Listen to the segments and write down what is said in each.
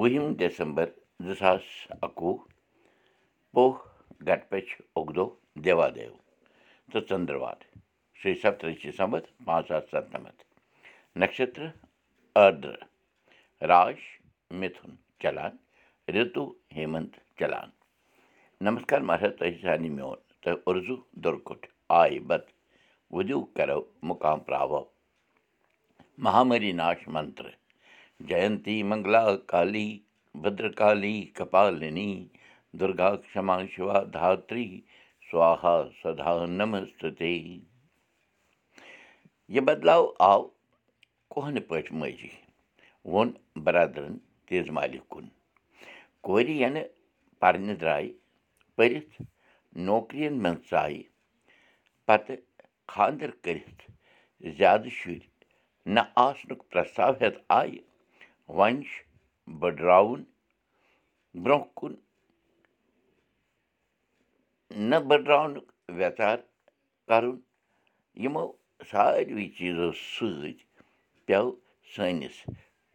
وُہِم December زٕ ساس اَکوُہ پوہ گٹپٔچھ اُگدو دیوادیو تہٕ ژٔنٛدٕروار شیٚیہِ سَتتٕرٛشہِ سَمتھ پانٛژھ ساس سَتنَمَتھ نَشترٕ أدرٕ راش مِتھُن چلان رِتوٗ ہیمنت چلان نمسکار تۄہہِ سارنٕے میون تہٕ اُرزوٗ دُرکُٹ آے بت وُدِو کرو مُقام پراو مہامری ناش منتر جینتی منگلا کالی بدرکالی کپالنی دُرگا کما شِوا دھاتری سوہا سدا نمستے یہِ بدلاو آو کُہنہٕ پٲٹھۍ مٲجی ووٚن برادرَن تیز مالہِ کُن کورِ یَنہٕ پَرنہِ درٛاے پٔرِتھ نوکرِیَن منٛز ژایہِ پَتہٕ خانٛدَر کٔرِتھ زیادٕ شُرۍ نہ آسنُک پرٛستاو ہٮ۪تھ آیہِ وۄنۍ چھُ بٔڈراوُن برٛونٛہہ کُن نہ بٔڈراونُک ویٚژار کَرُن یِمو ساروٕے چیٖزو سۭتۍ پیٚو سٲنِس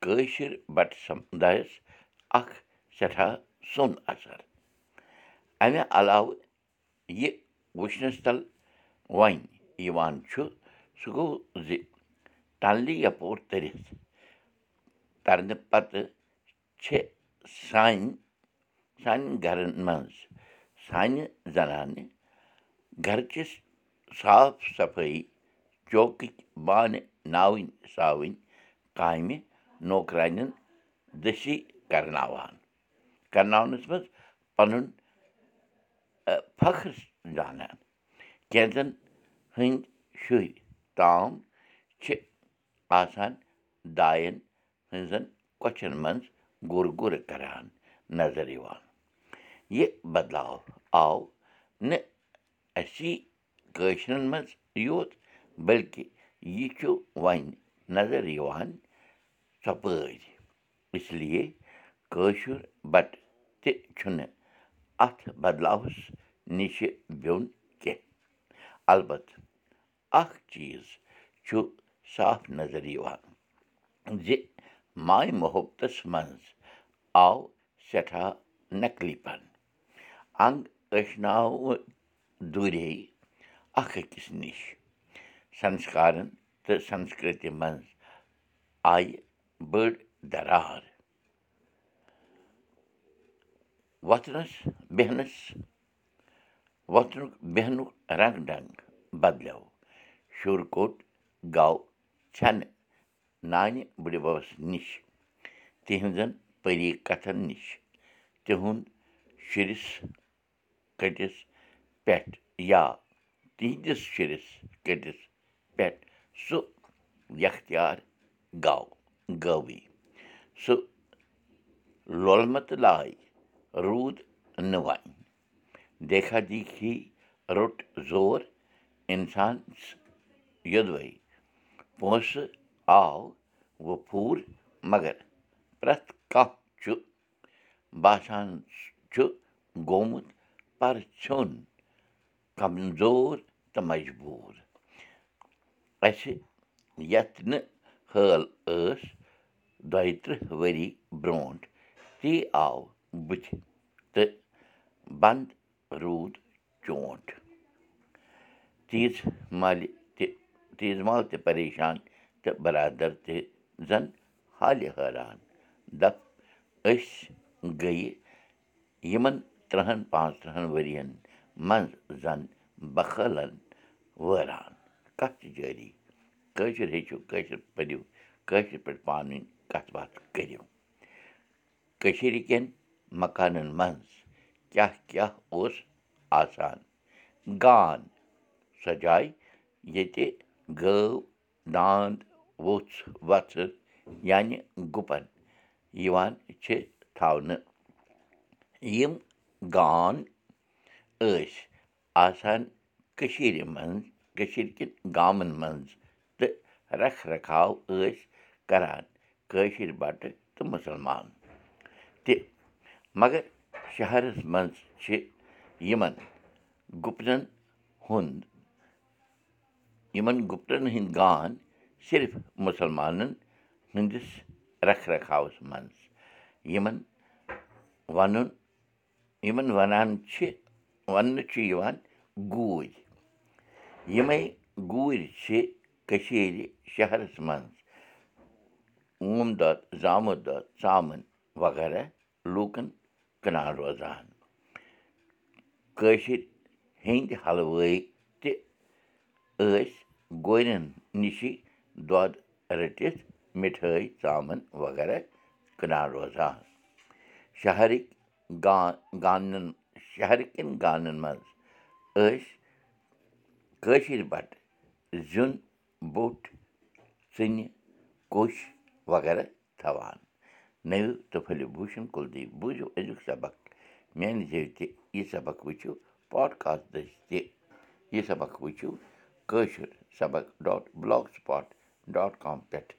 کٲشِر بَٹہٕ سَمدایَس اَکھ سٮ۪ٹھاہ سوٚن اَثر اَمہِ علاوٕ یہِ وٕچھنَس تَل وۄنۍ یِوان چھُ سُہ گوٚو زِ ٹنلہِ یَپور تٔرِتھ تَرنہٕ پَتہٕ چھِ سانہِ سانٮ۪ن گَرَن منٛز سانہِ زَنانہِ گَرٕچِس صاف صفٲیی چوکٕکۍ بانہٕ ناوٕنۍ ساوٕنۍ کامہِ نوکرانٮ۪ن دٔسی کَرناوان کَرناونَس منٛز پَنُن فخر زانان کینٛژَن ہٕنٛدۍ شُرۍ تام چھِ آسان دایَن ہٕنٛزَن کۄچھَن منٛز گُر گُر کَران نظر یِوان یہِ بدلاو آو نہٕ اَسی کٲشرٮ۪ن منٛز یوت بٔلکہِ یہِ چھُ وۄنۍ نظر یِوان ژۄپٲرۍ اِسلیے کٲشُر بَٹہٕ تہِ چھُنہٕ اَتھ بدلاوَس نِشہِ بیوٚن کیٚنٛہہ البتہٕ اَکھ چیٖز چھُ صاف نظر یِوان زِ ماے محبتَس منٛز آو سٮ۪ٹھاہ نقلی پَن اَنٛگ ٲشناوٕ دوٗرے اَکھ أکِس نِش سَنسکارَن تہٕ سَنسکرٛتی منٛز آیہِ بٔڑ دَرار وۄتھنَس بیٚہنَس وۄتھنُک بیٚہنُک رنٛگ ڈنٛگ بَدلیو شُر کوٚٹ گوٚو ژھٮ۪نہٕ نانہِ بٕڈِبَبَس نِش تِہنٛزَن پٔری کَتھَن نِش تِہُنٛد شُرِس کٔٹِس پٮ۪ٹھ یا تِہنٛدِس شُرِس کٔٹِس پٮ۪ٹھ سُہ یختیار گوٚو گٲوٕے سُہ لولمتہٕ لاے روٗد نہٕ وۄنۍ دیکھا دیکھی روٚٹ زور اِنسان یوٚدوَے پونٛسہٕ آو وۄنۍ پھوٗر مگر پرٛٮ۪تھ کانٛہہ چھُ باسان چھُ گوٚمُت پَرٕ ژھیوٚن کمزور تہٕ مجبوٗر اَسہِ یَتھ نہٕ حٲل ٲس دۄیہِ تٕرٛہ ؤری برٛونٛٹھ تی آو بٕتھِ تہٕ بنٛد روٗد چونٛٹھ تیٖژ مالہِ تہِ تیٖژ مال تہِ پریشان تہٕ بَرادَر تہِ زَن حالہِ حٲران دَپ أسۍ گٔیہِ یِمَن تٕرٛہَن پانٛژھ تٕرٛہَن ؤرِیَن منٛز زَن بَخٲلَن وٲران کَتھ چھِ جٲری کٲشُر ہیٚچھِو کٲشِر پٔرِو کٲشِر پٲٹھۍ پانہٕ ؤنۍ کَتھ باتھ کٔرِو کٔشیٖرِ کٮ۪ن مکانَن منٛز کیٛاہ کیٛاہ اوس آسان. گان سۄ جاے ییٚتہِ گٲو دانٛد ووٚژھ وَژھٕ یعنی گُپَن یِوان چھِ تھاونہٕ یِم گان ٲسۍ آسان کٔشیٖرِ منٛز کٔشیٖرِ کٮ۪ن گامَن منٛز تہٕ رکھ رکھاو ٲسۍ کَران کٲشِر بَٹہٕ تہٕ مُسلمان تہِ مگر شہرَس منٛز چھِ یِمَن گُپنَن ہُنٛد یِمَن گُپنَن ہٕنٛدۍ گان صرف مُسلمانَن ہٕنٛدِس رکھ رکھاوَس منٛز یِمَن وَنُن یِمَن وَنان چھِ وَننہٕ چھُ یِوان؟ گوٗرۍ یِمَے گوٗرۍ چھِ کٔشیٖرِ شہرَس منٛز اوم دۄد زامُت دۄد ژامَن وغیرہ لوٗکَن کٕنان روزان. کٲشِر ہیٚنٛدۍ حلوٲے تہِ ٲسۍ گورٮ۪ن نِشی دۄد رٔٹِتھ مِٹھٲے ژامَن وغیرہ کٕنان روزان شہرٕکۍ گا گانَن شہرٕ کٮ۪ن گانَن منٛز ٲسۍ کٲشِر بَٹہٕ زیُن بوٚٹھ ژِنہِ کوٚش وغیرہ تھاوان نٔوِو تہٕ پھٔلِو بوٗشَن کُلدیپ بوٗزِو أزیُک سبق میٛانہِ زیٚو تہِ یہِ سبق وٕچھِو پاڈکاسٹ دٔسۍ تہِ یہِ سبق وٕچھِو کٲشُر سبق dot block spot dot com پٮ۪ٹھ